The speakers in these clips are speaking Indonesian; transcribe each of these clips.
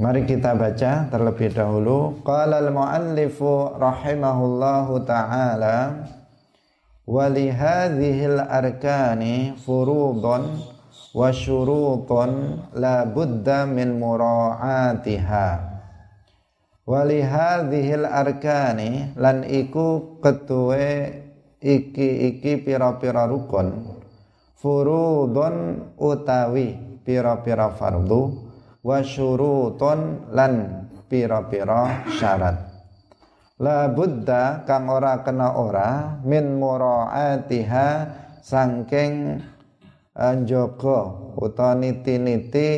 Mari kita baca terlebih dahulu. Qala al-muallifu rahimahullahu taala wa li hadhihi al-arkani furudun wa syurutun la budda min mura'atiha. Wa li hadhihi al-arkani lan iku ketuwe iki-iki pira-pira rukun furudun utawi pira-pira fardu wa syurutun lan pira-pira syarat. La buddha kang ora kena ora min muraatiha sangking anjoko eh, utawa niti-niti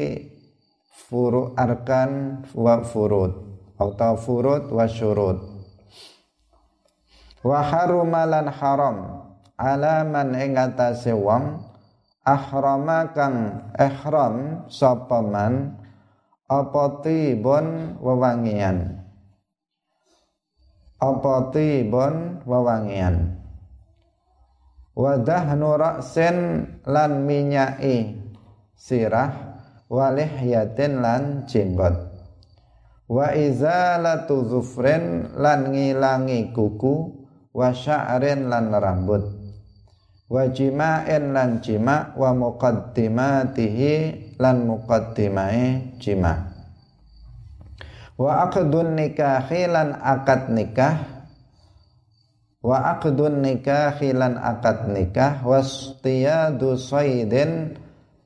furu arkan wa furud atau furud wa syurud. Wa harumalan haram alaman ing atase wong ahrama kang ihram sapa man apa tibon wewangian? Apa tibon wewangian? Wadah nuraksen lan minyai. Sirah walih yatin lan jenggot. Wa izalatu zufrin lan ngilangi kuku. Wa sya'rin lan rambut. Wa jima'in lan jima' wa muqaddimatihi lan muqaddimai jima wa aqdun nikahi lan akad nikah. Wa aqdun nikahi lan akad nikah. Wastiyadu saydin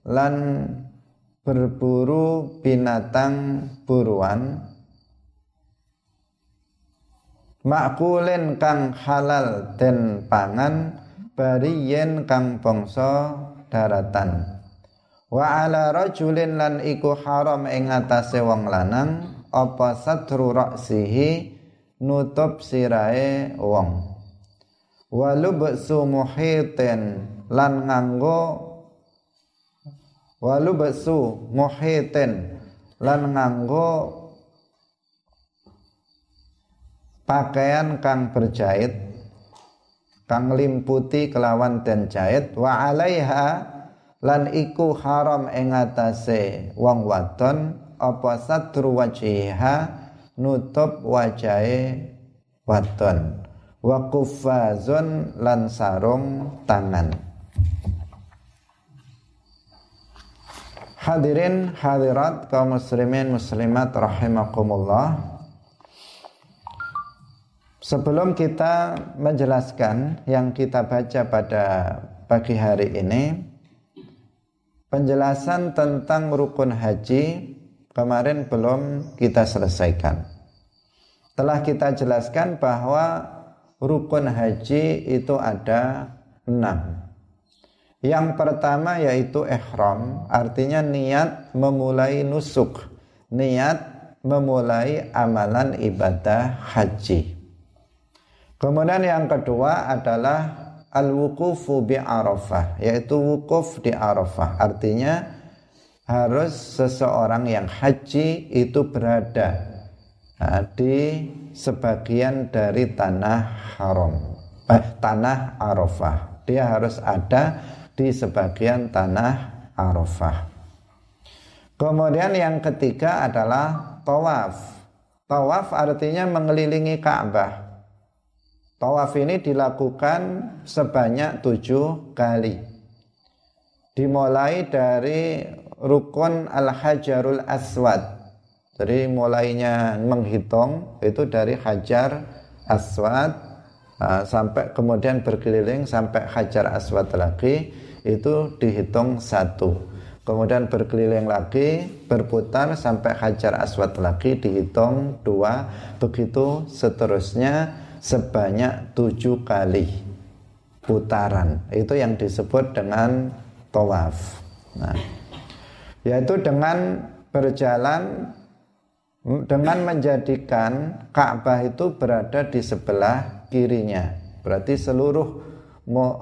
lan berburu binatang buruan. Makulin kang halal den pangan bariyen kang bangsa daratan wa ala rajulin lan iku haram ing atase wong lanang apa satru ra'sihi nutup sirahe wong. Wa lubsu muhitin lan nganggo wa lubsu muhitin lan nganggo pakaian kang berjahit kang limputi kelawan den jahit. Wa alaiha lan iku haram ing atase wong wadon apa satru wajiha nutup wajahe wadon. Wa kuffazun lan sarung tangan. Hadirin hadirat kaum muslimin muslimat rahimakumullah. Sebelum kita menjelaskan yang kita baca pada pagi hari ini penjelasan tentang rukun haji kemarin belum kita selesaikan. Telah kita jelaskan bahwa rukun haji itu ada enam. Yang pertama yaitu ihram, artinya niat memulai nusuk, niat memulai amalan ibadah haji. Kemudian yang kedua adalah al-wukufu bi Arafah yaitu wukuf di Arafah. Artinya harus seseorang yang haji itu berada nah, di sebagian dari tanah haram eh, tanah Arafah. Dia harus ada di sebagian tanah Arafah. Kemudian yang ketiga adalah tawaf. Tawaf artinya mengelilingi Ka'bah Tawaf ini dilakukan sebanyak tujuh kali. Dimulai dari rukun al-hajarul aswad. Jadi mulainya menghitung itu dari hajar aswad uh, sampai kemudian berkeliling sampai hajar aswad lagi itu dihitung satu. Kemudian berkeliling lagi, berputar sampai hajar aswad lagi dihitung dua. Begitu seterusnya sebanyak tujuh kali putaran. Itu yang disebut dengan tawaf. Nah, yaitu dengan berjalan dengan menjadikan Ka'bah itu berada di sebelah kirinya. Berarti seluruh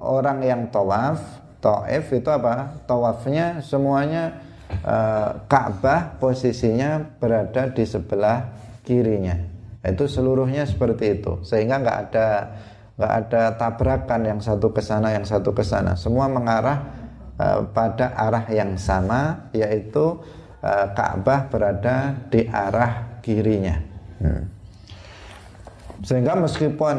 orang yang tawaf taif itu apa? Tawafnya semuanya uh, Ka'bah posisinya berada di sebelah kirinya itu seluruhnya seperti itu sehingga nggak ada nggak ada tabrakan yang satu ke sana yang satu ke sana semua mengarah uh, pada arah yang sama yaitu uh, Ka'bah berada di arah kirinya. Hmm. Sehingga meskipun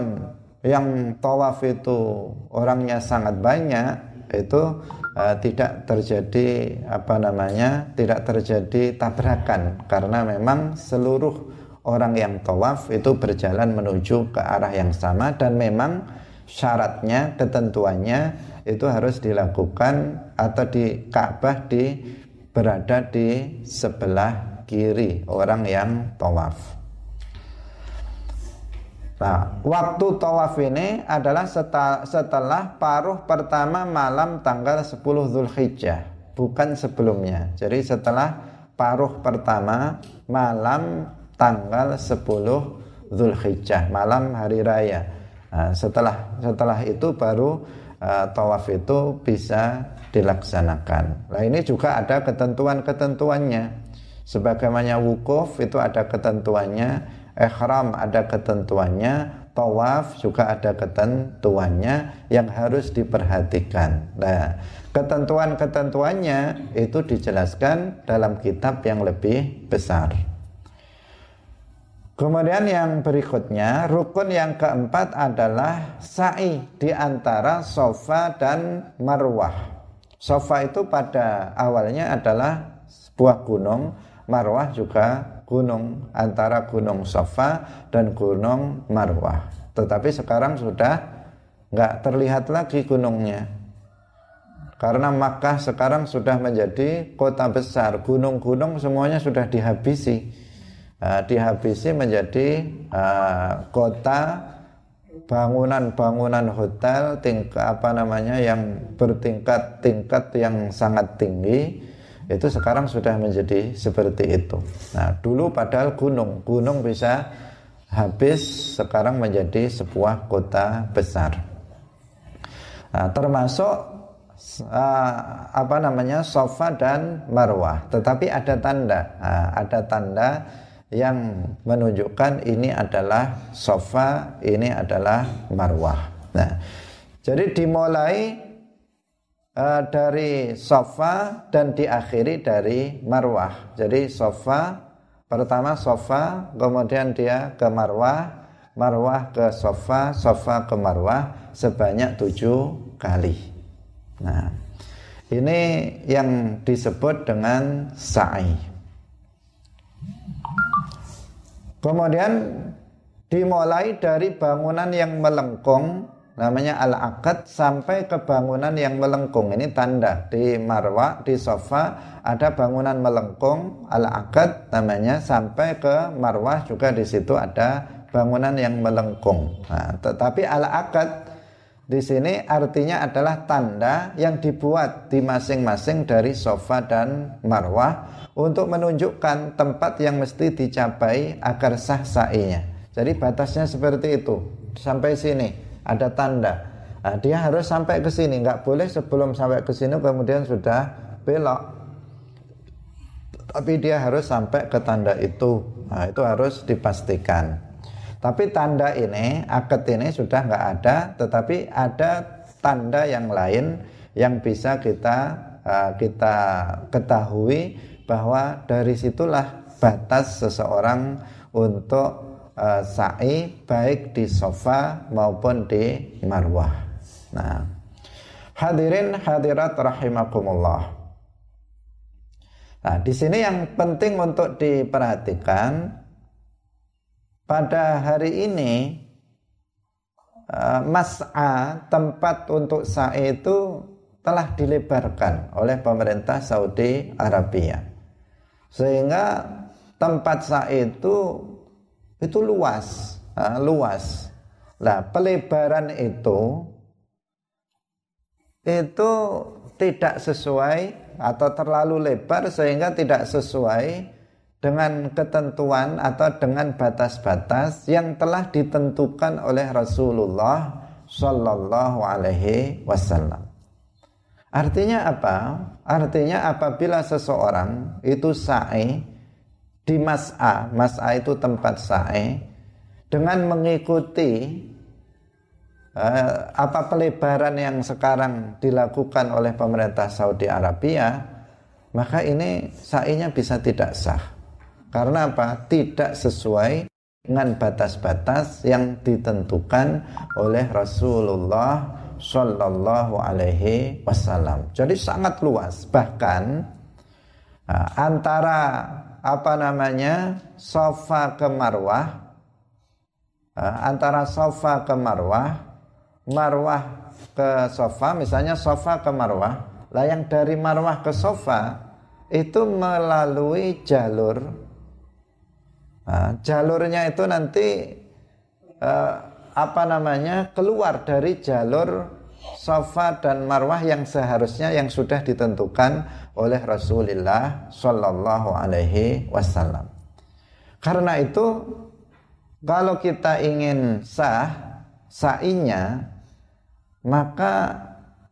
yang tawaf itu orangnya sangat banyak, itu uh, tidak terjadi apa namanya, tidak terjadi tabrakan karena memang seluruh orang yang tawaf itu berjalan menuju ke arah yang sama dan memang syaratnya, ketentuannya itu harus dilakukan atau di Ka'bah di berada di sebelah kiri orang yang tawaf. Nah, waktu tawaf ini adalah setelah, paruh pertama malam tanggal 10 Zulhijjah, bukan sebelumnya. Jadi setelah paruh pertama malam tanggal 10 Zulhijjah, malam hari raya. Nah, setelah setelah itu baru uh, tawaf itu bisa dilaksanakan. Nah, ini juga ada ketentuan-ketentuannya. Sebagaimana wukuf itu ada ketentuannya, ihram ada ketentuannya, tawaf juga ada ketentuannya yang harus diperhatikan. Nah, ketentuan-ketentuannya itu dijelaskan dalam kitab yang lebih besar. Kemudian yang berikutnya, rukun yang keempat adalah sa'i di antara sofa dan marwah. Sofa itu pada awalnya adalah sebuah gunung, marwah juga gunung antara gunung sofa dan gunung marwah. Tetapi sekarang sudah nggak terlihat lagi gunungnya. Karena Makkah sekarang sudah menjadi kota besar, gunung-gunung semuanya sudah dihabisi uh, dihabisi menjadi uh, kota bangunan-bangunan hotel tingkat apa namanya yang bertingkat-tingkat yang sangat tinggi itu sekarang sudah menjadi seperti itu. Nah, dulu padahal gunung, gunung bisa habis sekarang menjadi sebuah kota besar. Nah, termasuk uh, apa namanya sofa dan marwah, tetapi ada tanda, nah, ada tanda yang menunjukkan ini adalah sofa, ini adalah marwah. Nah, jadi dimulai uh, dari sofa dan diakhiri dari marwah. Jadi sofa pertama sofa, kemudian dia ke marwah, marwah ke sofa, sofa ke marwah sebanyak tujuh kali. Nah, ini yang disebut dengan sa'i. Kemudian dimulai dari bangunan yang melengkung namanya al-akad sampai ke bangunan yang melengkung. Ini tanda di marwah di sofa ada bangunan melengkung al-akad namanya sampai ke marwah juga di situ ada bangunan yang melengkung. Nah, tetapi al-akad di sini artinya adalah tanda yang dibuat di masing-masing dari sofa dan marwah untuk menunjukkan tempat yang mesti dicapai agar sah sa'inya. Jadi batasnya seperti itu. Sampai sini ada tanda. Nah, dia harus sampai ke sini, nggak boleh sebelum sampai ke sini kemudian sudah belok. Tapi dia harus sampai ke tanda itu. Nah, itu harus dipastikan. Tapi tanda ini, akad ini sudah nggak ada, tetapi ada tanda yang lain yang bisa kita uh, kita ketahui bahwa dari situlah batas seseorang untuk uh, sa'i baik di sofa maupun di marwah. Nah, hadirin hadirat rahimakumullah. Nah, di sini yang penting untuk diperhatikan pada hari ini uh, mas'a tempat untuk sa'i itu telah dilebarkan oleh pemerintah Saudi Arabia sehingga tempat sa'i itu itu luas uh, luas lah pelebaran itu itu tidak sesuai atau terlalu lebar sehingga tidak sesuai dengan ketentuan atau dengan batas-batas yang telah ditentukan oleh Rasulullah Shallallahu Alaihi Wasallam. Artinya apa? Artinya apabila seseorang itu sa'i di mas'a, mas'a itu tempat sa'i dengan mengikuti uh, apa pelebaran yang sekarang dilakukan oleh pemerintah Saudi Arabia maka ini sa'inya bisa tidak sah. Karena apa? Tidak sesuai dengan batas-batas yang ditentukan oleh Rasulullah Shallallahu Alaihi Wasallam. Jadi sangat luas. Bahkan antara apa namanya sofa ke marwah, antara sofa ke marwah, marwah ke sofa, misalnya sofa ke marwah, lah yang dari marwah ke sofa itu melalui jalur Nah, jalurnya itu nanti eh, apa namanya keluar dari jalur Safa dan Marwah yang seharusnya yang sudah ditentukan oleh Rasulullah Shallallahu Alaihi Wasallam. Karena itu kalau kita ingin sah sa'inya maka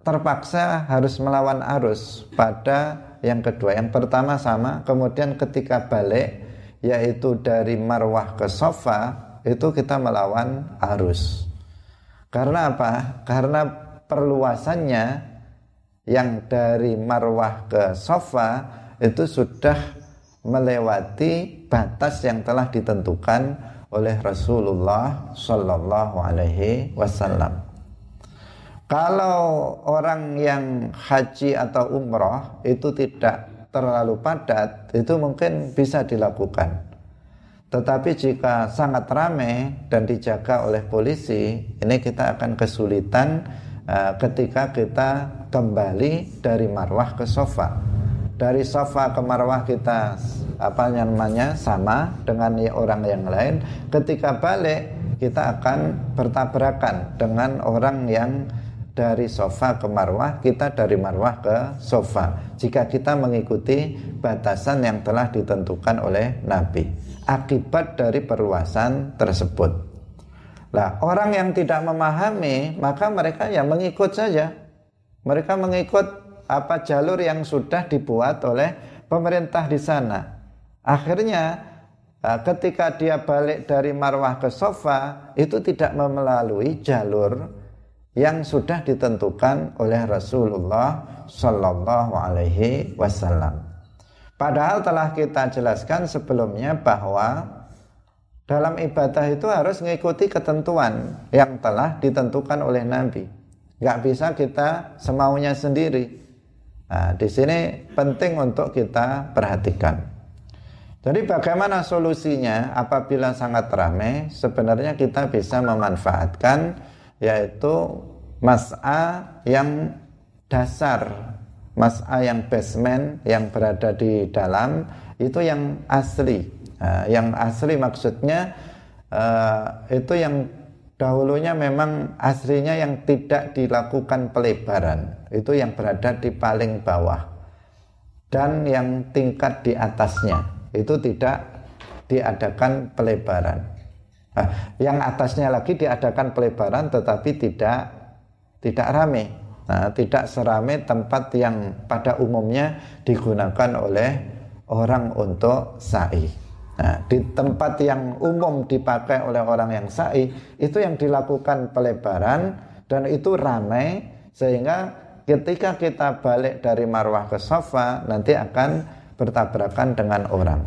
terpaksa harus melawan arus pada yang kedua. Yang pertama sama, kemudian ketika balik yaitu dari marwah ke sofa itu kita melawan arus karena apa? karena perluasannya yang dari marwah ke sofa itu sudah melewati batas yang telah ditentukan oleh Rasulullah Shallallahu Alaihi Wasallam. Kalau orang yang haji atau umroh itu tidak terlalu padat itu mungkin bisa dilakukan. Tetapi jika sangat ramai dan dijaga oleh polisi, ini kita akan kesulitan uh, ketika kita kembali dari marwah ke sofa. Dari sofa ke marwah kita apa namanya sama dengan orang yang lain. Ketika balik kita akan bertabrakan dengan orang yang dari sofa ke marwah, kita dari marwah ke sofa. Jika kita mengikuti batasan yang telah ditentukan oleh Nabi, akibat dari perluasan tersebut. Nah, orang yang tidak memahami, maka mereka ya mengikut saja. Mereka mengikut apa jalur yang sudah dibuat oleh pemerintah di sana. Akhirnya eh, ketika dia balik dari marwah ke sofa, itu tidak melalui jalur yang sudah ditentukan oleh Rasulullah Shallallahu Alaihi Wasallam. Padahal telah kita jelaskan sebelumnya bahwa dalam ibadah itu harus mengikuti ketentuan yang telah ditentukan oleh Nabi. Gak bisa kita semaunya sendiri. Nah, di sini penting untuk kita perhatikan. Jadi bagaimana solusinya apabila sangat ramai? Sebenarnya kita bisa memanfaatkan yaitu mas'a yang dasar mas'a yang basement yang berada di dalam itu yang asli. Uh, yang asli maksudnya uh, itu yang dahulunya memang aslinya yang tidak dilakukan pelebaran. Itu yang berada di paling bawah. Dan yang tingkat di atasnya. Itu tidak diadakan pelebaran. Nah, yang atasnya lagi diadakan pelebaran tetapi tidak tidak rame. Nah, tidak serame tempat yang pada umumnya digunakan oleh orang untuk sa'i. Nah, di tempat yang umum dipakai oleh orang yang sa'i itu yang dilakukan pelebaran dan itu ramai sehingga ketika kita balik dari marwah ke sofa nanti akan bertabrakan dengan orang.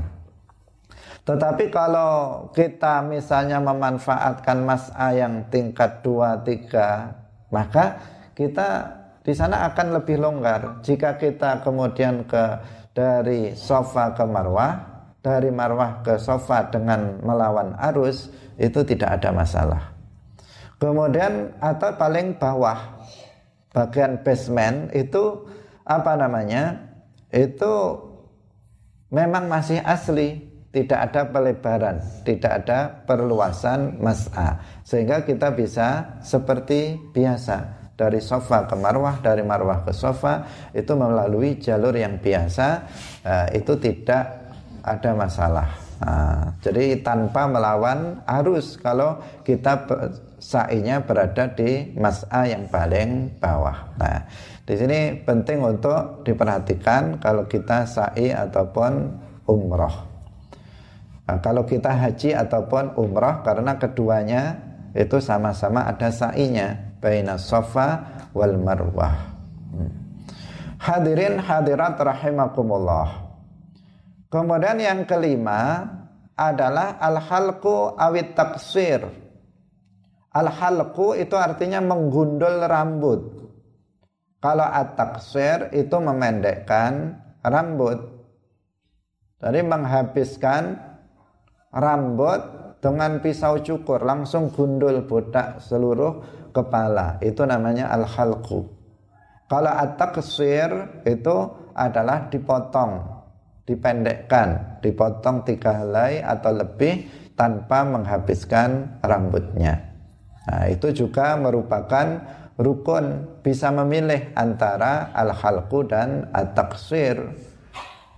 Tetapi kalau kita misalnya memanfaatkan mas'a yang tingkat 2 3, maka kita di sana akan lebih longgar. Jika kita kemudian ke dari sofa ke marwah, dari marwah ke sofa dengan melawan arus, itu tidak ada masalah. Kemudian atau paling bawah bagian basement itu apa namanya? Itu memang masih asli tidak ada pelebaran, tidak ada perluasan mas'a. Sehingga kita bisa seperti biasa dari sofa ke marwah, dari marwah ke sofa itu melalui jalur yang biasa uh, itu tidak ada masalah. Nah, jadi tanpa melawan arus kalau kita sa'inya berada di mas'a yang paling bawah. Nah, di sini penting untuk diperhatikan kalau kita sa'i ataupun umroh. Nah, kalau kita haji ataupun umrah karena keduanya itu sama-sama ada sa'inya baina sofa wal marwah. Hmm. Hadirin hadirat rahimakumullah. Kemudian yang kelima adalah al-halqu awit taksir. Al-halqu itu artinya menggundul rambut. Kalau at-taksir itu memendekkan rambut. Jadi menghabiskan rambut dengan pisau cukur langsung gundul botak seluruh kepala. Itu namanya al-halqu. Kalau at-taksir itu adalah dipotong dipendekkan, dipotong tiga helai atau lebih tanpa menghabiskan rambutnya. Nah, itu juga merupakan rukun bisa memilih antara al-halqu dan at-taksir.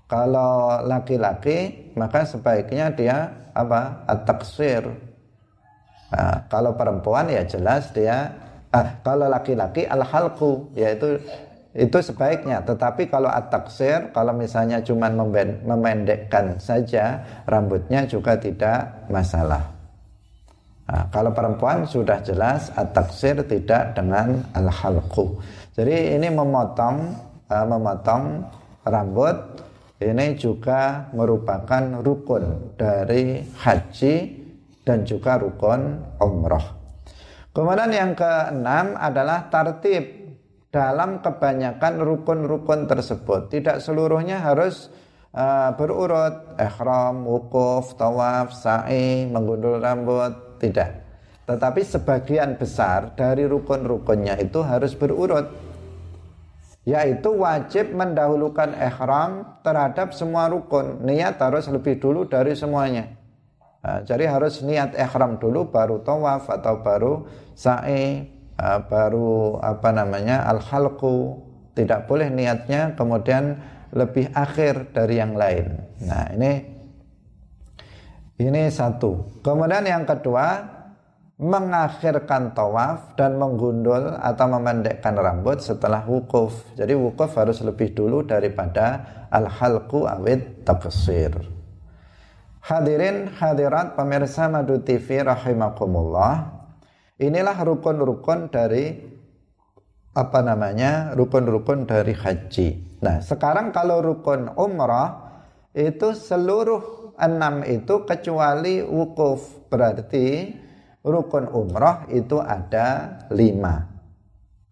Kalau laki-laki maka sebaiknya dia apa? At-taksir. Nah, kalau perempuan ya jelas dia ah, kalau laki-laki al-halqu yaitu itu sebaiknya. Tetapi kalau at-taksir kalau misalnya cuma memendekkan saja rambutnya juga tidak masalah. Nah, kalau perempuan sudah jelas at-taksir tidak dengan al-halqu. Jadi ini memotong uh, memotong rambut ini juga merupakan rukun dari haji dan juga rukun umroh kemudian yang keenam adalah tartib dalam kebanyakan rukun-rukun tersebut. Tidak seluruhnya harus uh, berurut, ihram, wukuf, tawaf, sa'i, menggundul rambut, tidak. Tetapi sebagian besar dari rukun-rukunnya itu harus berurut. Yaitu wajib mendahulukan ihram terhadap semua rukun. Niat harus lebih dulu dari semuanya. Nah, jadi harus niat ihram dulu baru tawaf atau baru sa'i, baru apa namanya al halqu tidak boleh niatnya kemudian lebih akhir dari yang lain. Nah, ini ini satu. Kemudian yang kedua, mengakhirkan tawaf dan menggundul atau memendekkan rambut setelah wukuf. Jadi wukuf harus lebih dulu daripada al-halqu awid tafsir. Hadirin hadirat pemirsa Madu TV rahimakumullah. Inilah rukun-rukun dari apa namanya? Rukun-rukun dari haji. Nah, sekarang kalau rukun umrah itu seluruh enam itu kecuali wukuf. Berarti rukun umrah itu ada lima.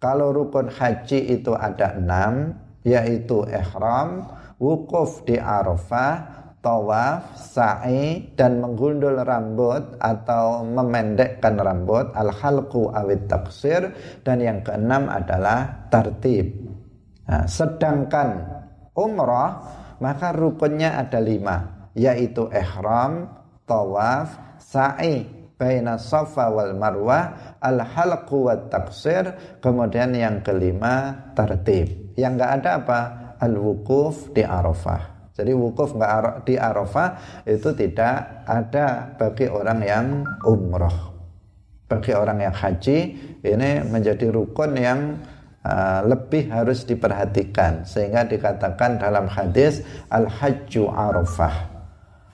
Kalau rukun haji itu ada enam, yaitu ihram, wukuf di Arafah, tawaf, sa'i dan menggundul rambut atau memendekkan rambut al-halqu awit taksir dan yang keenam adalah tartib. Nah, sedangkan umrah maka rukunnya ada lima yaitu ihram, tawaf, sa'i baina safa wal marwah al-halqu wat taksir kemudian yang kelima tartib. Yang enggak ada apa? Al-wukuf di Arafah. Jadi wukuf di Arafah itu tidak ada bagi orang yang umroh. Bagi orang yang haji ini menjadi rukun yang uh, lebih harus diperhatikan sehingga dikatakan dalam hadis al hajju Arafah.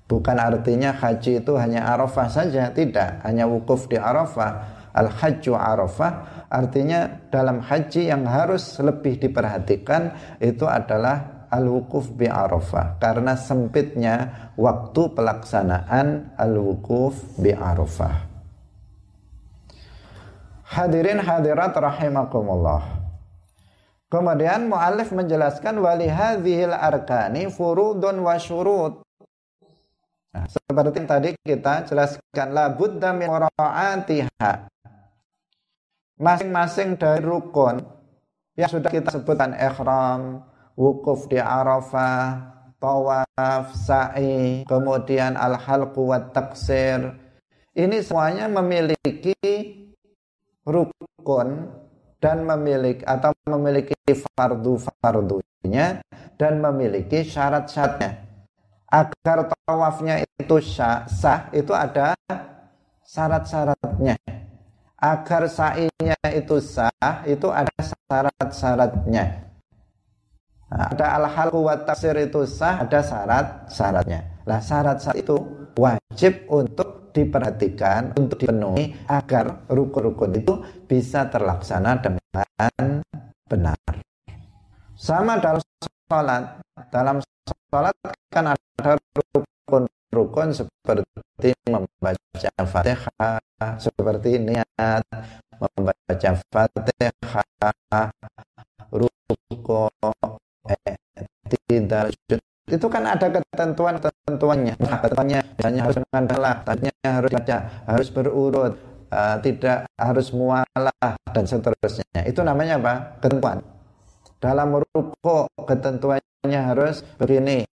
Bukan artinya haji itu hanya Arafah saja, tidak, hanya wukuf di Arafah. Al hajju Arafah artinya dalam haji yang harus lebih diperhatikan itu adalah al-wukuf bi Arafah karena sempitnya waktu pelaksanaan al-wukuf bi Arafah. Hadirin hadirat rahimakumullah. Kemudian muallif menjelaskan wali hadhil arkani furudun wa syurut. Nah, seperti yang tadi kita jelaskan la budda min Masing-masing dari rukun yang sudah kita sebutkan ihram, wukuf di Arafah, tawaf, sa'i, kemudian al-halqu wa taksir. Ini semuanya memiliki rukun dan memiliki atau memiliki fardu-fardunya dan memiliki syarat-syaratnya. Agar tawafnya itu sah, sah itu ada syarat-syaratnya. Agar sa'inya itu sah itu ada syarat-syaratnya. Nah, ada al-halqu tafsir itu sah, ada syarat-syaratnya. Lah syarat-syarat itu wajib untuk diperhatikan, untuk dipenuhi agar rukun-rukun itu bisa terlaksana dengan benar. Sama dalam sholat. Dalam sholat kan ada rukun-rukun seperti membaca fatihah, seperti niat, membaca fatihah, rukun, tidak itu kan ada ketentuan-ketentuannya. Ketentuannya hanya harus mengandalah, tadinya harus baca, harus berurut, uh, tidak harus mualah dan seterusnya. Itu namanya apa? Ketentuan. Dalam ruko ketentuannya harus begini.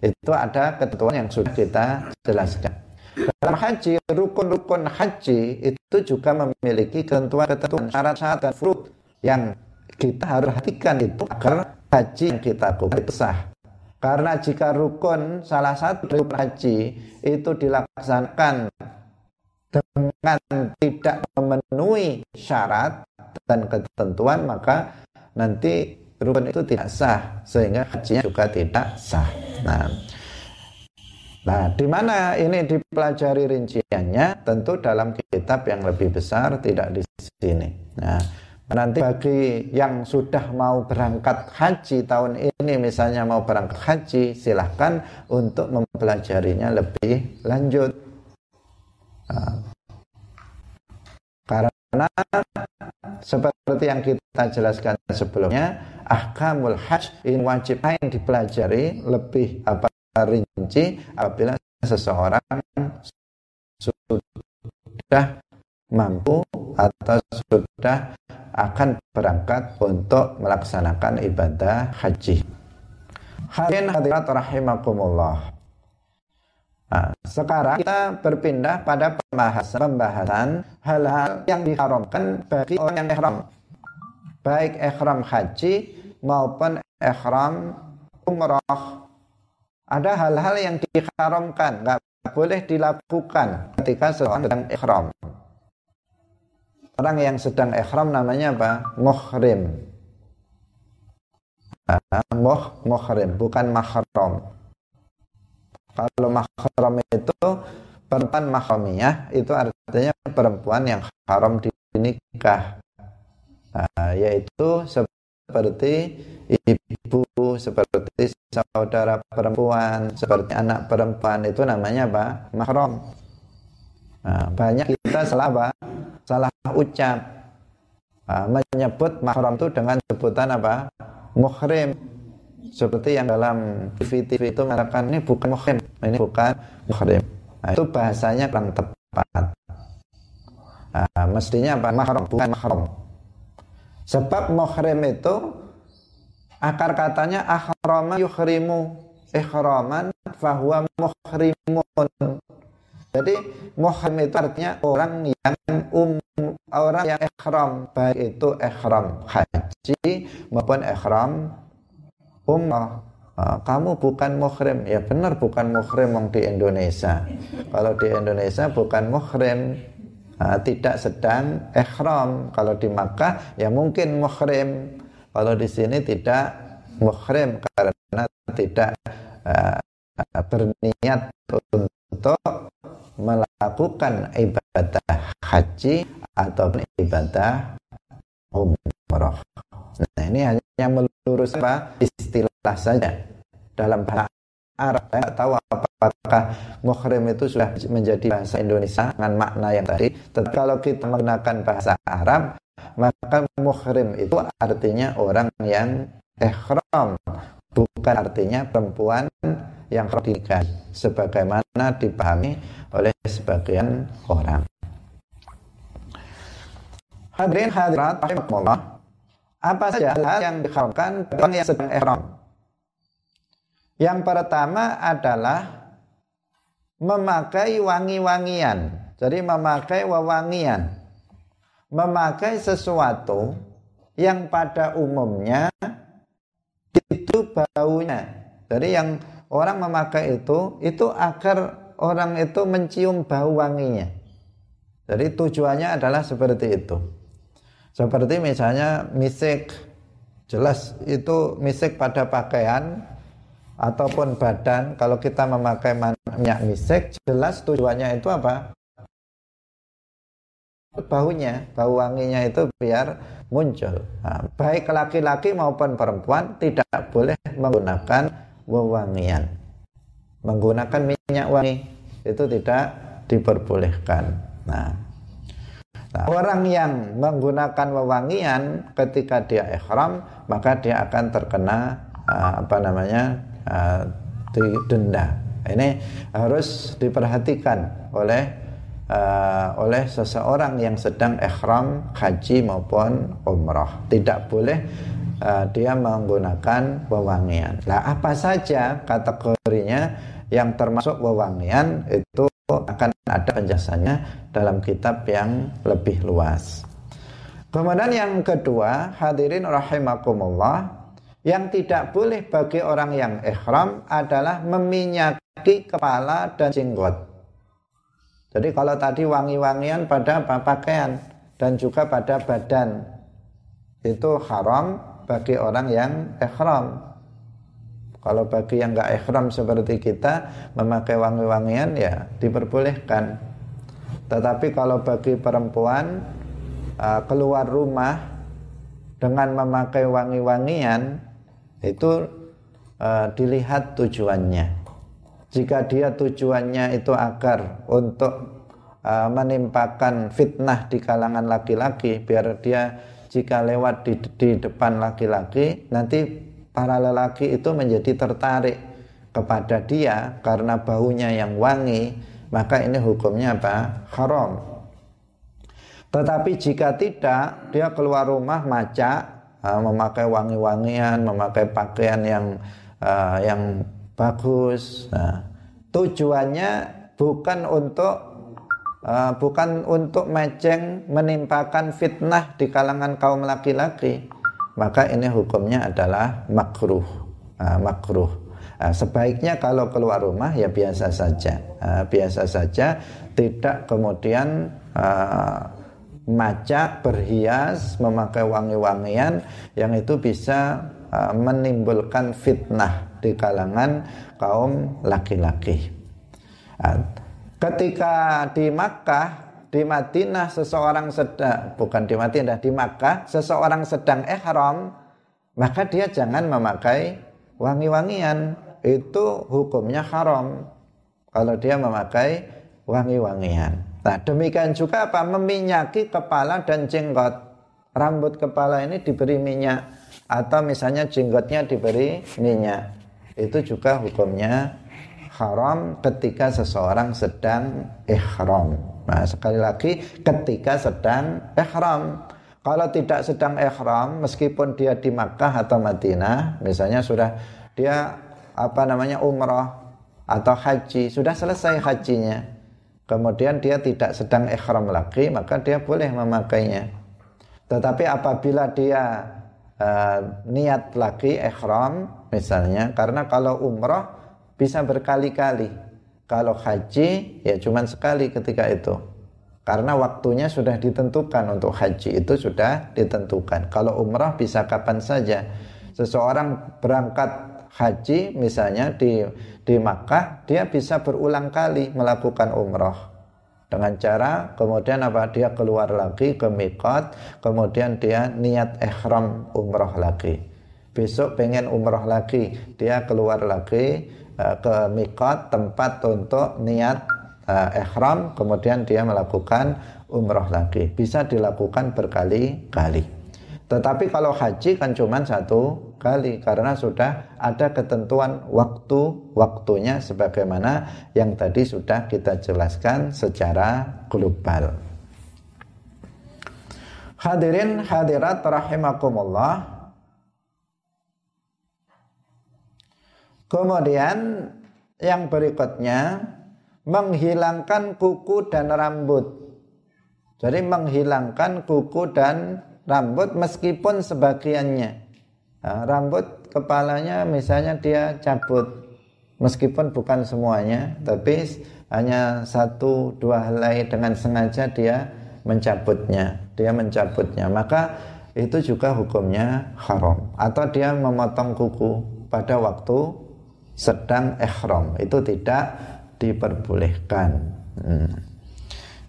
Itu ada ketentuan yang sudah kita jelaskan. Dalam haji, rukun-rukun haji itu juga memiliki ketentuan-ketentuan syarat-syarat dan furud yang kita harus perhatikan itu agar haji yang kita lakukan sah. Karena jika rukun salah satu rukun haji itu dilaksanakan dengan tidak memenuhi syarat dan ketentuan maka nanti rukun itu tidak sah sehingga hajinya juga tidak sah. Nah, nah di mana ini dipelajari rinciannya? Tentu dalam kitab yang lebih besar tidak di sini. Nah, nanti bagi yang sudah mau berangkat haji tahun ini misalnya mau berangkat haji silahkan untuk mempelajarinya lebih lanjut. Nah, karena seperti yang kita jelaskan sebelumnya, ahkamul hajj ini wajib lain dipelajari lebih apa rinci apabila seseorang sudah mampu atau sudah akan berangkat untuk melaksanakan ibadah haji. Hadirin hadirat rahimakumullah. Nah, sekarang kita berpindah pada pembahasan pembahasan hal-hal yang diharamkan bagi orang yang ihram. Baik ihram haji maupun ihram umrah. Ada hal-hal yang diharamkan, nggak boleh dilakukan ketika seorang sedang ihram. Orang yang sedang ihram namanya apa? Muhrim. Nah, muh, muhrim, bukan mahram. Kalau mahram itu perempuan mahramiyah itu artinya perempuan yang haram dinikah. Nah, yaitu seperti ibu, seperti saudara perempuan, seperti anak perempuan itu namanya apa? Mahram. Nah, banyak kita salah apa? Salah ucap. Nah, menyebut mahram itu dengan sebutan apa? Muhrim seperti yang dalam TV-TV itu mengatakan ini bukan muhrim, ini bukan muhrim. Nah, itu bahasanya kurang tepat. Nah, mestinya apa? Mahram, bukan mahram. Sebab muhrim itu akar katanya ahrama yuhrimu ihraman fahuwa muhrimun. Jadi muhrim itu artinya orang yang um orang yang ihram baik itu ihram haji maupun ihram ummah uh, kamu bukan muhrim. Ya benar bukan muhrim yang di Indonesia. Kalau di Indonesia bukan muhrim. Uh, tidak sedang ihram. Kalau di Makkah ya mungkin muhrim. Kalau di sini tidak muhrim karena tidak uh, berniat untuk melakukan ibadah haji atau ibadah umroh. Nah ini hanya melurus apa istilah saja dalam bahasa Arab. Saya tahu apakah muhrim itu sudah menjadi bahasa Indonesia dengan makna yang tadi. Tetapi kalau kita menggunakan bahasa Arab, maka muhrim itu artinya orang yang ihram, bukan artinya perempuan yang dinikah sebagaimana dipahami oleh sebagian orang. Hadirin hadirat rahimakumullah. Apa saja hal yang diharamkan orang yang sedang ihram? Yang pertama adalah memakai wangi-wangian. Jadi memakai wewangian. Memakai sesuatu yang pada umumnya baunya. Jadi yang orang memakai itu itu agar orang itu mencium bau wanginya. Jadi tujuannya adalah seperti itu. Seperti misalnya misik, jelas itu misik pada pakaian ataupun badan. Kalau kita memakai minyak misik, jelas tujuannya itu apa? Baunya, bau wanginya itu biar muncul. Nah, baik laki-laki maupun perempuan tidak boleh menggunakan wewangian. Menggunakan minyak wangi itu tidak diperbolehkan. Nah, nah orang yang menggunakan wewangian ketika dia ihram maka dia akan terkena uh, apa namanya uh, denda. Ini harus diperhatikan oleh uh, oleh seseorang yang sedang ihram haji maupun umrah. Tidak boleh uh, dia menggunakan wewangian. Lah apa saja kategorinya yang termasuk wewangian itu akan ada penjelasannya dalam kitab yang lebih luas. Kemudian yang kedua, hadirin rahimakumullah, yang tidak boleh bagi orang yang ihram adalah meminyaki kepala dan jenggot. Jadi kalau tadi wangi-wangian pada pakaian dan juga pada badan itu haram bagi orang yang ihram. Kalau bagi yang nggak ihram seperti kita memakai wangi-wangian ya diperbolehkan. Tetapi kalau bagi perempuan uh, keluar rumah dengan memakai wangi-wangian itu uh, dilihat tujuannya jika dia tujuannya itu agar untuk uh, menimpakan fitnah di kalangan laki-laki biar dia jika lewat di, di depan laki-laki nanti para lelaki itu menjadi tertarik kepada dia karena baunya yang wangi maka ini hukumnya apa? Haram. Tetapi jika tidak dia keluar rumah maca uh, memakai wangi-wangian memakai pakaian yang uh, yang bagus. Nah, tujuannya bukan untuk uh, bukan untuk meceng menimpakan fitnah di kalangan kaum laki-laki. Maka ini hukumnya adalah makruh, uh, makruh. Uh, sebaiknya kalau keluar rumah ya biasa saja, uh, biasa saja, tidak kemudian uh, macak, berhias, memakai wangi-wangian yang itu bisa uh, menimbulkan fitnah di kalangan kaum laki-laki. Nah, ketika di Makkah, di Madinah seseorang sedang bukan di Madinah, di Makkah seseorang sedang ihram, maka dia jangan memakai wangi-wangian. Itu hukumnya haram kalau dia memakai wangi-wangian. Nah, demikian juga apa? Meminyaki kepala dan jenggot. Rambut kepala ini diberi minyak atau misalnya jenggotnya diberi minyak itu juga hukumnya haram ketika seseorang sedang ihram. Nah, sekali lagi ketika sedang ihram. Kalau tidak sedang ihram meskipun dia di Makkah atau Madinah, misalnya sudah dia apa namanya umrah atau haji, sudah selesai hajinya. Kemudian dia tidak sedang ihram lagi, maka dia boleh memakainya. Tetapi apabila dia uh, niat lagi ihram misalnya karena kalau umrah bisa berkali-kali. Kalau haji ya cuma sekali ketika itu. Karena waktunya sudah ditentukan untuk haji itu sudah ditentukan. Kalau umrah bisa kapan saja. Seseorang berangkat haji misalnya di di Makkah dia bisa berulang kali melakukan umrah dengan cara kemudian apa? Dia keluar lagi ke mikot kemudian dia niat ihram umroh lagi besok pengen umroh lagi dia keluar lagi uh, ke mikot tempat untuk niat uh, ihram kemudian dia melakukan umroh lagi bisa dilakukan berkali-kali tetapi kalau haji kan cuma satu kali karena sudah ada ketentuan waktu-waktunya sebagaimana yang tadi sudah kita jelaskan secara global. Hadirin hadirat rahimakumullah. Kemudian yang berikutnya menghilangkan kuku dan rambut. Jadi menghilangkan kuku dan rambut meskipun sebagiannya. Nah, rambut kepalanya misalnya dia cabut meskipun bukan semuanya tapi hanya satu dua helai dengan sengaja dia mencabutnya dia mencabutnya. Maka itu juga hukumnya haram. Atau dia memotong kuku pada waktu sedang ihram itu tidak diperbolehkan hmm.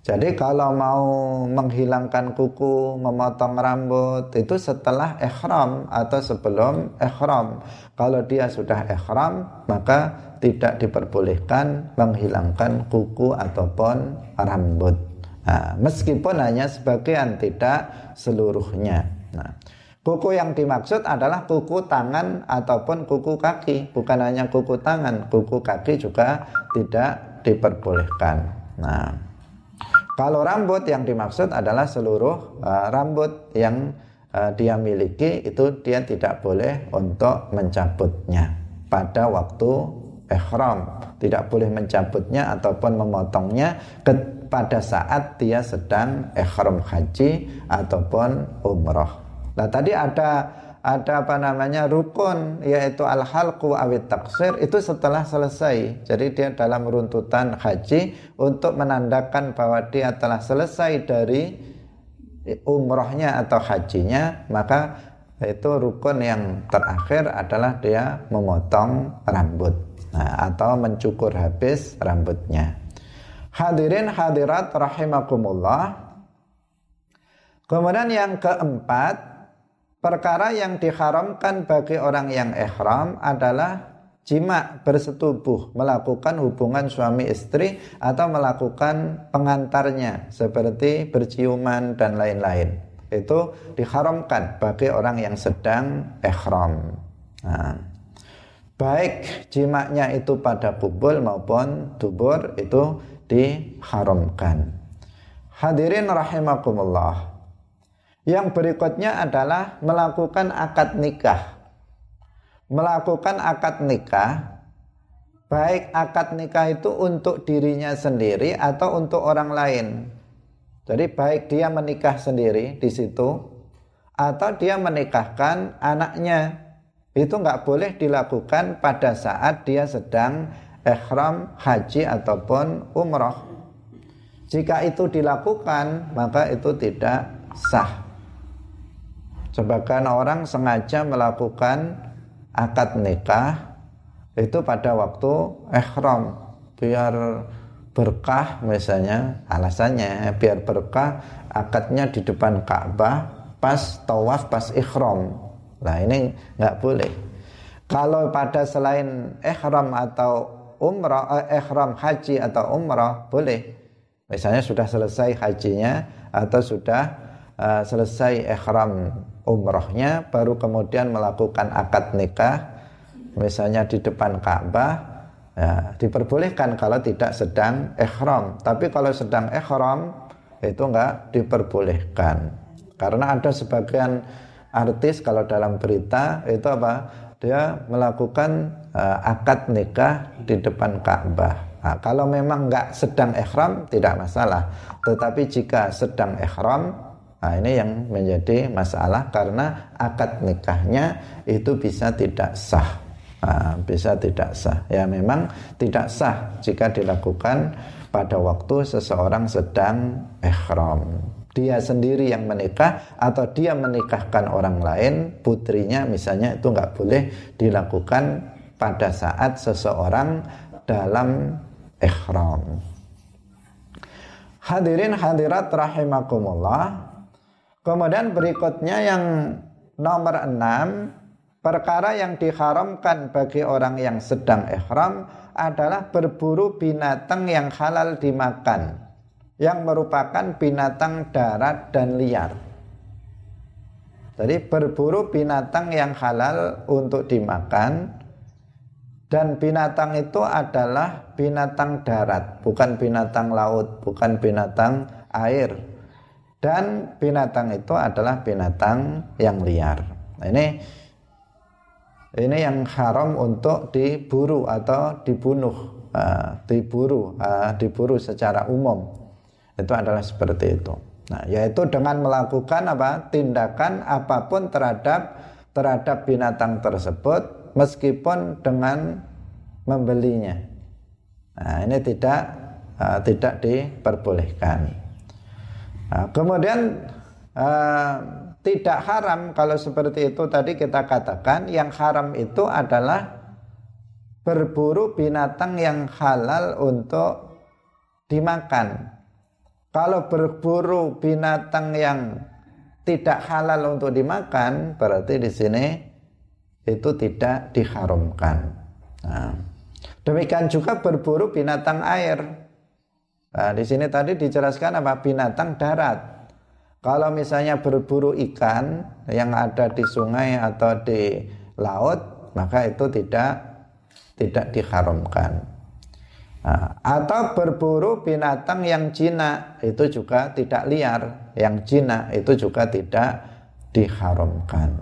Jadi kalau mau menghilangkan kuku, memotong rambut itu setelah ikhram atau sebelum ikhram. Kalau dia sudah ikhram, maka tidak diperbolehkan menghilangkan kuku ataupun rambut. Nah, meskipun hanya sebagian, tidak seluruhnya. Nah, kuku yang dimaksud adalah kuku tangan ataupun kuku kaki, bukan hanya kuku tangan, kuku kaki juga tidak diperbolehkan. Nah, kalau rambut yang dimaksud adalah seluruh uh, rambut yang uh, dia miliki itu dia tidak boleh untuk mencabutnya pada waktu ihram. Tidak boleh mencabutnya ataupun memotongnya pada saat dia sedang ihram haji ataupun umroh. Nah, tadi ada ada apa namanya rukun yaitu al halqu awit taksir itu setelah selesai. Jadi dia dalam runtutan haji untuk menandakan bahwa dia telah selesai dari umrohnya atau hajinya, maka itu rukun yang terakhir adalah dia memotong rambut nah, atau mencukur habis rambutnya. Hadirin hadirat rahimakumullah. Kemudian yang keempat Perkara yang diharamkan bagi orang yang ihram adalah jima bersetubuh, melakukan hubungan suami istri atau melakukan pengantarnya seperti berciuman dan lain-lain. Itu diharamkan bagi orang yang sedang ihram. Nah, baik jimaknya itu pada bubul maupun dubur itu diharamkan. Hadirin rahimakumullah. Yang berikutnya adalah melakukan akad nikah. Melakukan akad nikah, baik akad nikah itu untuk dirinya sendiri atau untuk orang lain. Jadi baik dia menikah sendiri di situ atau dia menikahkan anaknya. Itu nggak boleh dilakukan pada saat dia sedang ihram haji ataupun umroh. Jika itu dilakukan, maka itu tidak sah. Sebagian orang sengaja melakukan akad nikah itu pada waktu ihram biar berkah misalnya. Alasannya biar berkah akadnya di depan Ka'bah pas tawaf pas ihram. Nah ini nggak boleh. Kalau pada selain ihram atau umrah eh, ihram haji atau umrah boleh. Misalnya sudah selesai hajinya atau sudah uh, selesai ihram umrohnya baru kemudian melakukan akad nikah misalnya di depan Ka'bah ya, diperbolehkan kalau tidak sedang ihram. Tapi kalau sedang ihram itu enggak diperbolehkan. Karena ada sebagian artis kalau dalam berita itu apa? Dia melakukan uh, akad nikah di depan Ka'bah. Nah, kalau memang enggak sedang ihram tidak masalah. Tetapi jika sedang ihram Nah, ini yang menjadi masalah karena akad nikahnya itu bisa tidak sah. Nah, bisa tidak sah. Ya memang tidak sah jika dilakukan pada waktu seseorang sedang ihram. Dia sendiri yang menikah atau dia menikahkan orang lain, putrinya misalnya itu nggak boleh dilakukan pada saat seseorang dalam ihram. Hadirin hadirat rahimakumullah. Kemudian berikutnya yang nomor enam, perkara yang diharamkan bagi orang yang sedang ihram adalah berburu binatang yang halal dimakan, yang merupakan binatang darat dan liar. Jadi berburu binatang yang halal untuk dimakan dan binatang itu adalah binatang darat, bukan binatang laut, bukan binatang air dan binatang itu adalah binatang yang liar. Nah, ini ini yang haram untuk diburu atau dibunuh, uh, diburu, uh, diburu secara umum. Itu adalah seperti itu. Nah, yaitu dengan melakukan apa? tindakan apa pun terhadap terhadap binatang tersebut meskipun dengan membelinya. Nah, ini tidak uh, tidak diperbolehkan. Nah, kemudian uh, tidak haram kalau seperti itu tadi kita katakan yang haram itu adalah berburu binatang yang halal untuk dimakan. Kalau berburu binatang yang tidak halal untuk dimakan, berarti di sini itu tidak diharamkan. Nah, demikian juga berburu binatang air. Nah, di sini tadi dijelaskan apa binatang darat. Kalau misalnya berburu ikan yang ada di sungai atau di laut, maka itu tidak tidak diharamkan. Nah, atau berburu binatang yang jinak itu juga tidak liar, yang jinak itu juga tidak diharamkan.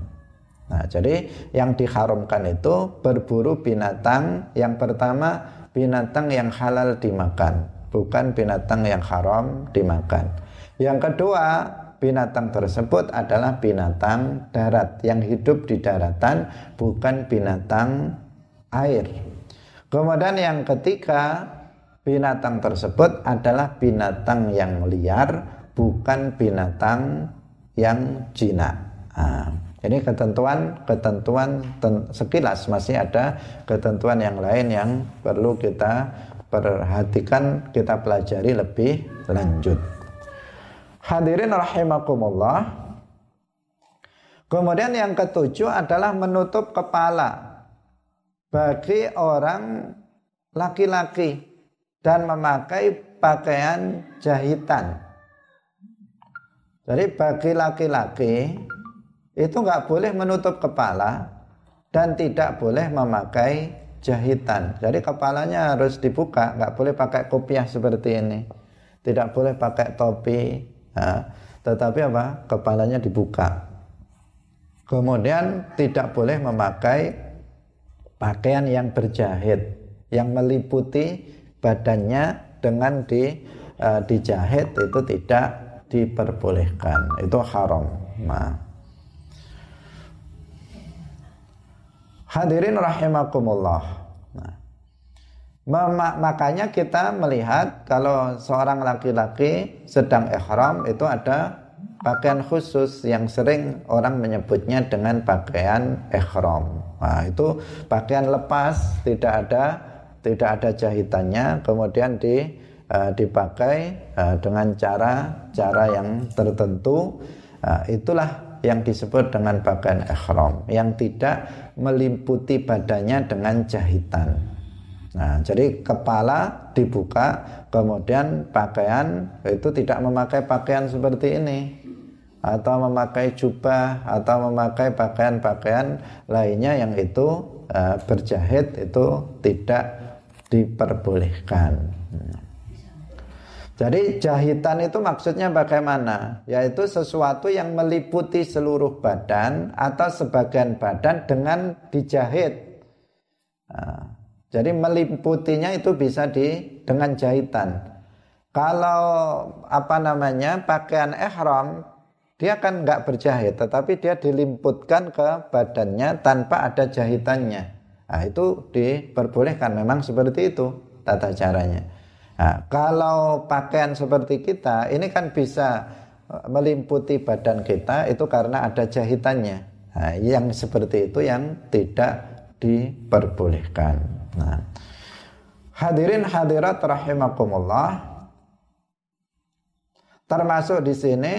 Nah, jadi yang diharamkan itu berburu binatang yang pertama binatang yang halal dimakan, bukan binatang yang haram dimakan. Yang kedua, binatang tersebut adalah binatang darat yang hidup di daratan, bukan binatang air. Kemudian yang ketiga, binatang tersebut adalah binatang yang liar, bukan binatang yang jinak. Nah, ini ketentuan-ketentuan sekilas masih ada ketentuan yang lain yang perlu kita perhatikan, kita pelajari lebih lanjut. Hadirin rahimakumullah. Kemudian yang ketujuh adalah menutup kepala bagi orang laki-laki dan memakai pakaian jahitan. Jadi bagi laki-laki itu nggak boleh menutup kepala dan tidak boleh memakai jahitan. Jadi kepalanya harus dibuka, nggak boleh pakai kopiah seperti ini, tidak boleh pakai topi. Nah, tetapi apa? Kepalanya dibuka. Kemudian tidak boleh memakai pakaian yang berjahit yang meliputi badannya dengan di uh, dijahit itu tidak diperbolehkan itu haram nah. Hadirin rahimakumullah nah. makanya kita melihat kalau seorang laki-laki sedang ihram itu ada pakaian khusus yang sering orang menyebutnya dengan pakaian ihram Nah, itu pakaian lepas, tidak ada tidak ada jahitannya, kemudian di uh, dipakai uh, dengan cara cara yang tertentu. Uh, itulah yang disebut dengan pakaian ihram yang tidak meliputi badannya dengan jahitan. Nah, jadi kepala dibuka, kemudian pakaian itu tidak memakai pakaian seperti ini atau memakai jubah atau memakai pakaian-pakaian lainnya yang itu uh, berjahit itu tidak diperbolehkan. Jadi jahitan itu maksudnya bagaimana? Yaitu sesuatu yang meliputi seluruh badan atau sebagian badan dengan dijahit. Nah, jadi meliputinya itu bisa di dengan jahitan. Kalau apa namanya pakaian ihram dia kan nggak berjahit tetapi dia dilimputkan ke badannya tanpa ada jahitannya nah, itu diperbolehkan memang seperti itu tata caranya nah, kalau pakaian seperti kita ini kan bisa eh, melimputi badan kita itu karena ada jahitannya nah, yang seperti itu yang tidak diperbolehkan nah, hadirin hadirat rahimakumullah termasuk di sini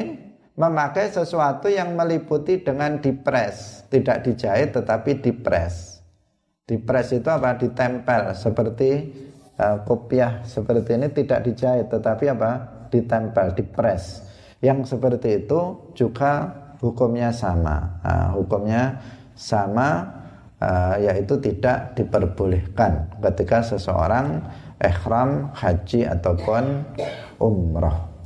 memakai sesuatu yang meliputi dengan dipres, tidak dijahit tetapi dipres. Dipres itu apa? Ditempel seperti uh, kopiah seperti ini tidak dijahit tetapi apa? Ditempel, dipres. Yang seperti itu juga hukumnya sama. Nah, hukumnya sama uh, yaitu tidak diperbolehkan ketika seseorang ihram haji ataupun umrah.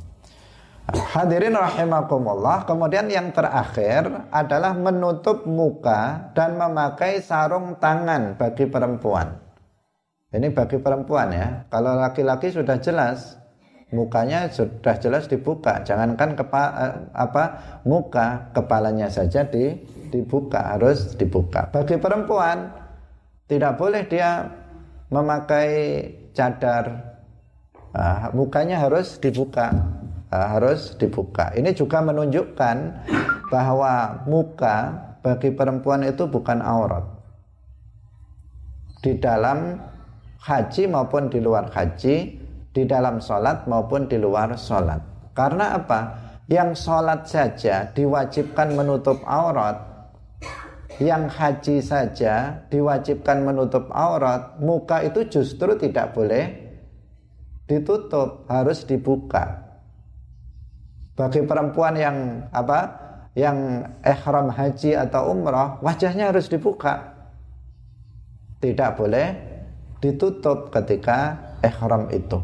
Hadirin rahimakumullah. Kemudian yang terakhir adalah menutup muka dan memakai sarung tangan bagi perempuan. Ini bagi perempuan ya. Kalau laki-laki sudah jelas mukanya sudah jelas dibuka. Jangankan kepa, eh, apa muka kepalanya saja di, dibuka harus dibuka. Bagi perempuan tidak boleh dia memakai cadar. Nah, mukanya harus dibuka uh, harus dibuka. Ini juga menunjukkan bahwa muka bagi perempuan itu bukan aurat. Di dalam haji maupun di luar haji, di dalam sholat maupun di luar sholat. Karena apa? Yang sholat saja diwajibkan menutup aurat, yang haji saja diwajibkan menutup aurat, muka itu justru tidak boleh ditutup, harus dibuka. Bagi perempuan yang apa? Yang ihram haji atau umrah, wajahnya harus dibuka. Tidak boleh ditutup ketika ihram itu.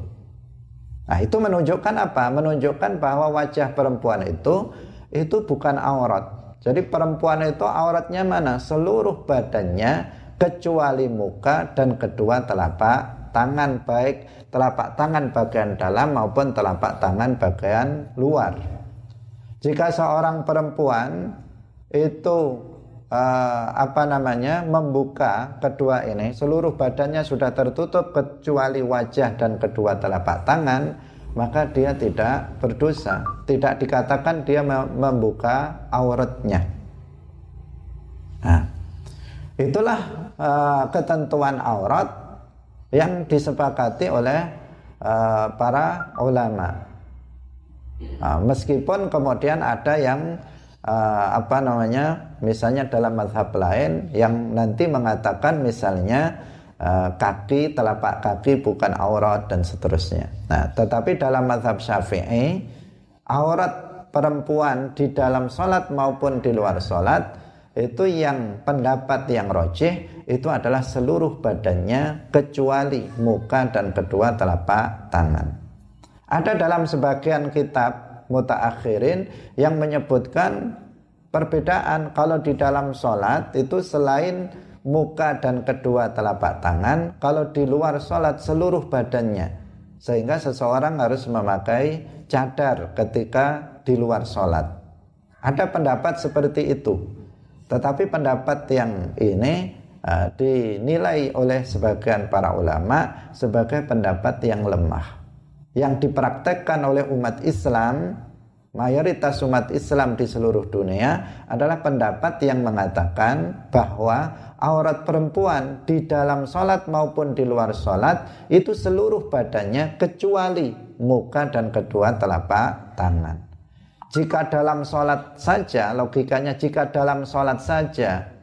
Nah, itu menunjukkan apa? Menunjukkan bahwa wajah perempuan itu itu bukan aurat. Jadi perempuan itu auratnya mana? Seluruh badannya kecuali muka dan kedua telapak tangan baik telapak tangan bagian dalam maupun telapak tangan bagian luar. Jika seorang perempuan itu uh, apa namanya membuka kedua ini seluruh badannya sudah tertutup kecuali wajah dan kedua telapak tangan maka dia tidak berdosa. Tidak dikatakan dia membuka auratnya. Nah, itulah uh, ketentuan aurat yang disepakati oleh uh, para ulama. Nah, meskipun kemudian ada yang uh, apa namanya misalnya dalam mazhab lain yang nanti mengatakan misalnya uh, kaki telapak kaki bukan aurat dan seterusnya. Nah, tetapi dalam mazhab Syafi'i aurat perempuan di dalam sholat maupun di luar sholat itu yang pendapat yang rojih itu adalah seluruh badannya kecuali muka dan kedua telapak tangan. Ada dalam sebagian kitab mutaakhirin yang menyebutkan perbedaan. Kalau di dalam sholat itu selain muka dan kedua telapak tangan kalau di luar sholat seluruh badannya. Sehingga seseorang harus memakai cadar ketika di luar sholat. Ada pendapat seperti itu. Tetapi pendapat yang ini uh, dinilai oleh sebagian para ulama sebagai pendapat yang lemah yang dipraktekkan oleh umat Islam mayoritas umat Islam di seluruh dunia adalah pendapat yang mengatakan bahwa aurat perempuan di dalam sholat maupun di luar sholat itu seluruh badannya kecuali muka dan kedua telapak tangan. Jika dalam sholat saja, logikanya jika dalam sholat saja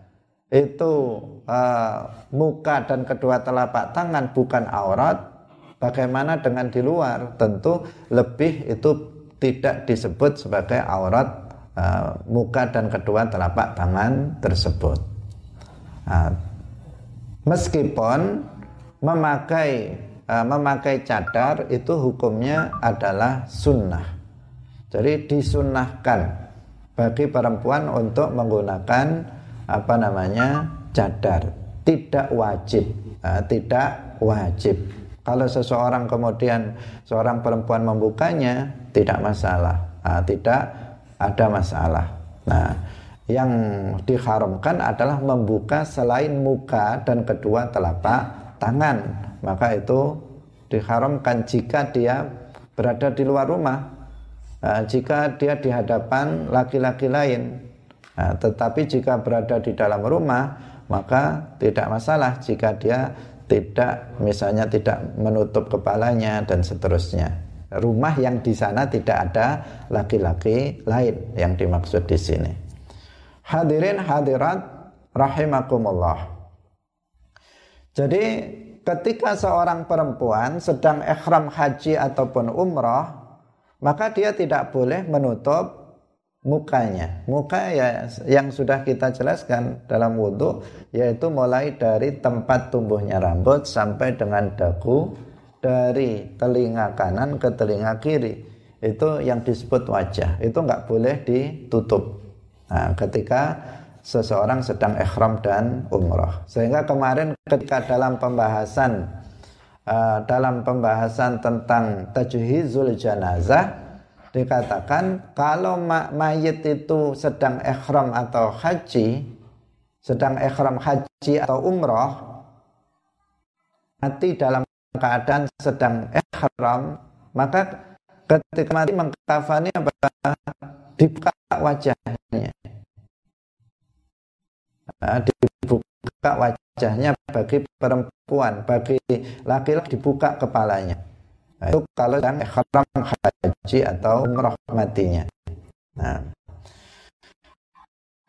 itu uh, muka dan kedua telapak tangan bukan aurat, Bagaimana dengan di luar? Tentu lebih itu tidak disebut sebagai aurat uh, muka dan kedua telapak tangan tersebut. Uh, meskipun memakai uh, memakai cadar itu hukumnya adalah sunnah. Jadi disunnahkan bagi perempuan untuk menggunakan apa namanya cadar. Tidak wajib, uh, tidak wajib. Kalau seseorang kemudian seorang perempuan membukanya tidak masalah, nah, tidak ada masalah. Nah, yang diharamkan adalah membuka selain muka dan kedua telapak tangan. Maka itu diharamkan jika dia berada di luar rumah. Nah, jika dia di hadapan laki-laki lain. Nah, tetapi jika berada di dalam rumah, maka tidak masalah jika dia tidak misalnya tidak menutup kepalanya dan seterusnya. Rumah yang di sana tidak ada laki-laki lain yang dimaksud di sini. Hadirin hadirat rahimakumullah. Jadi ketika seorang perempuan sedang ikhram haji ataupun umrah, maka dia tidak boleh menutup mukanya. Muka ya yang sudah kita jelaskan dalam wudhu yaitu mulai dari tempat tumbuhnya rambut sampai dengan dagu dari telinga kanan ke telinga kiri. Itu yang disebut wajah. Itu nggak boleh ditutup. Nah, ketika seseorang sedang ikhram dan umrah sehingga kemarin ketika dalam pembahasan uh, dalam pembahasan tentang tajhizul janazah dikatakan kalau mayit itu sedang ikhram atau haji, sedang ikhram haji atau umroh, mati dalam keadaan sedang ikhram, maka ketika mati mengkafani apa? Dibuka wajahnya. Nah, dibuka wajahnya bagi perempuan, bagi laki-laki dibuka kepalanya. Nah, itu kalau sedang ikhram haji atau umroh matinya. Nah.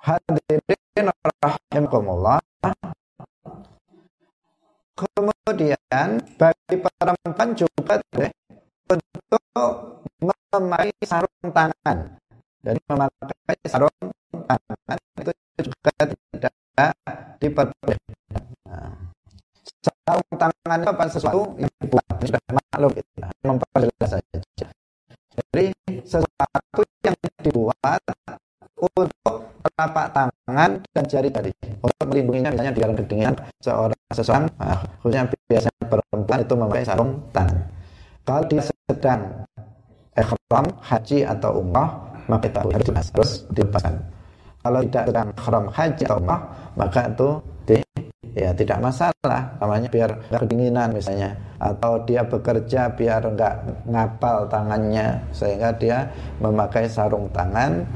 Hadirin rahimakumullah. Kemudian bagi perempuan juga boleh untuk memakai sarung tangan. Jadi memakai sarung tangan itu juga tidak diperbolehkan. Sarung tangan apa? Sesuatu yang dibuat. Sudah maklum. Kita memperjelas saja. Jadi sesuatu yang dibuat untuk telapak tangan dan jari-jari untuk melindunginya misalnya di dalam kedinginan seorang seseorang nah, khususnya biasanya perempuan itu memakai sarung tangan. Kalau dia sedang ikhram haji atau umrah maka itu harus dilepas, harus dilepaskan. Kalau tidak sedang ikhram haji atau umrah maka itu ya tidak masalah. Namanya biar kedinginan misalnya. Atau dia bekerja biar nggak ngapal tangannya sehingga dia memakai sarung tangan.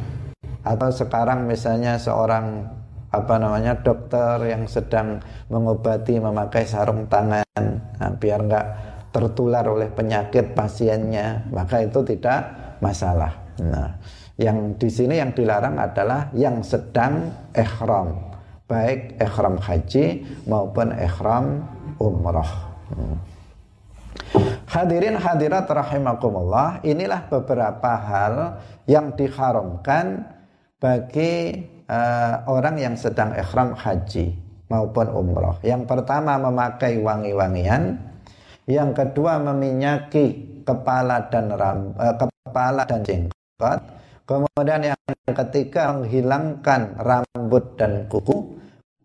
Atau sekarang misalnya seorang apa namanya dokter yang sedang mengobati memakai sarung tangan. Nah, biar nggak tertular oleh penyakit pasiennya maka itu tidak masalah. Nah yang di sini yang dilarang adalah yang sedang ihram baik ihram haji maupun ihram umroh hmm. Hadirin hadirat rahimakumullah inilah beberapa hal yang diharamkan bagi uh, orang yang sedang ikhram haji maupun umroh. Yang pertama memakai wangi-wangian, yang kedua meminyaki kepala dan ram, uh, kepala dan jenggot. Kemudian yang ketiga menghilangkan rambut dan kuku.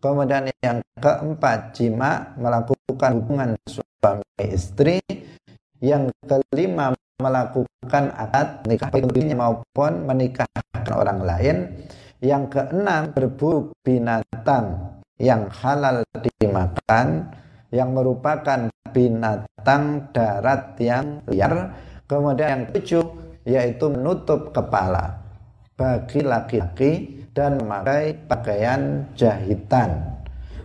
Kemudian yang keempat jima melakukan hubungan suami istri. Yang kelima melakukan akad nikah dirinya maupun menikahkan orang lain. Yang keenam berburu binatang yang halal dimakan yang merupakan binatang darat yang liar. Kemudian yang ketujuh yaitu menutup kepala bagi laki-laki dan memakai pakaian jahitan.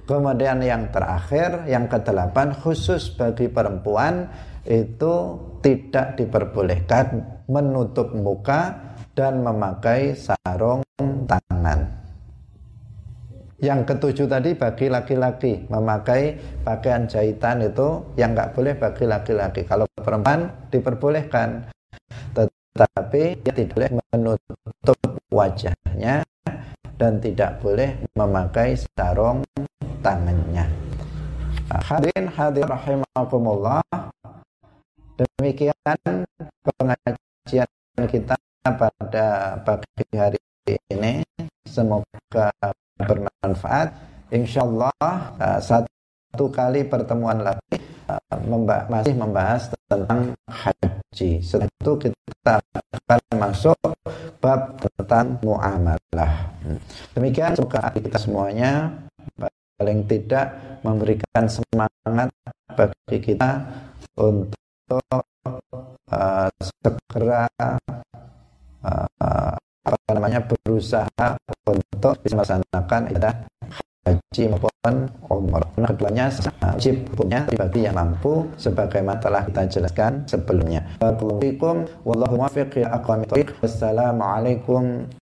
Kemudian yang terakhir, yang kedelapan khusus bagi perempuan itu tidak diperbolehkan menutup muka dan memakai sarung tangan. Yang ketujuh tadi bagi laki-laki memakai pakaian jahitan itu yang nggak boleh bagi laki-laki. Kalau perempuan diperbolehkan, tetapi dia tidak boleh menutup wajahnya dan tidak boleh memakai sarung tangannya. Hadirin hadir rahimakumullah Demikian pengajian kita pada pagi hari ini. Semoga bermanfaat. Insya Allah uh, satu kali pertemuan lagi memba masih membahas tentang haji. Setelah itu kita akan masuk bab tentang muamalah. Demikian semoga kita semuanya paling tidak memberikan semangat bagi kita untuk uh, segera uh, apa namanya berusaha untuk bisa melaksanakan ibadah haji maupun umroh. Nah, keduanya wajib punya bagi yang mampu sebagaimana telah kita jelaskan sebelumnya. Wassalamualaikum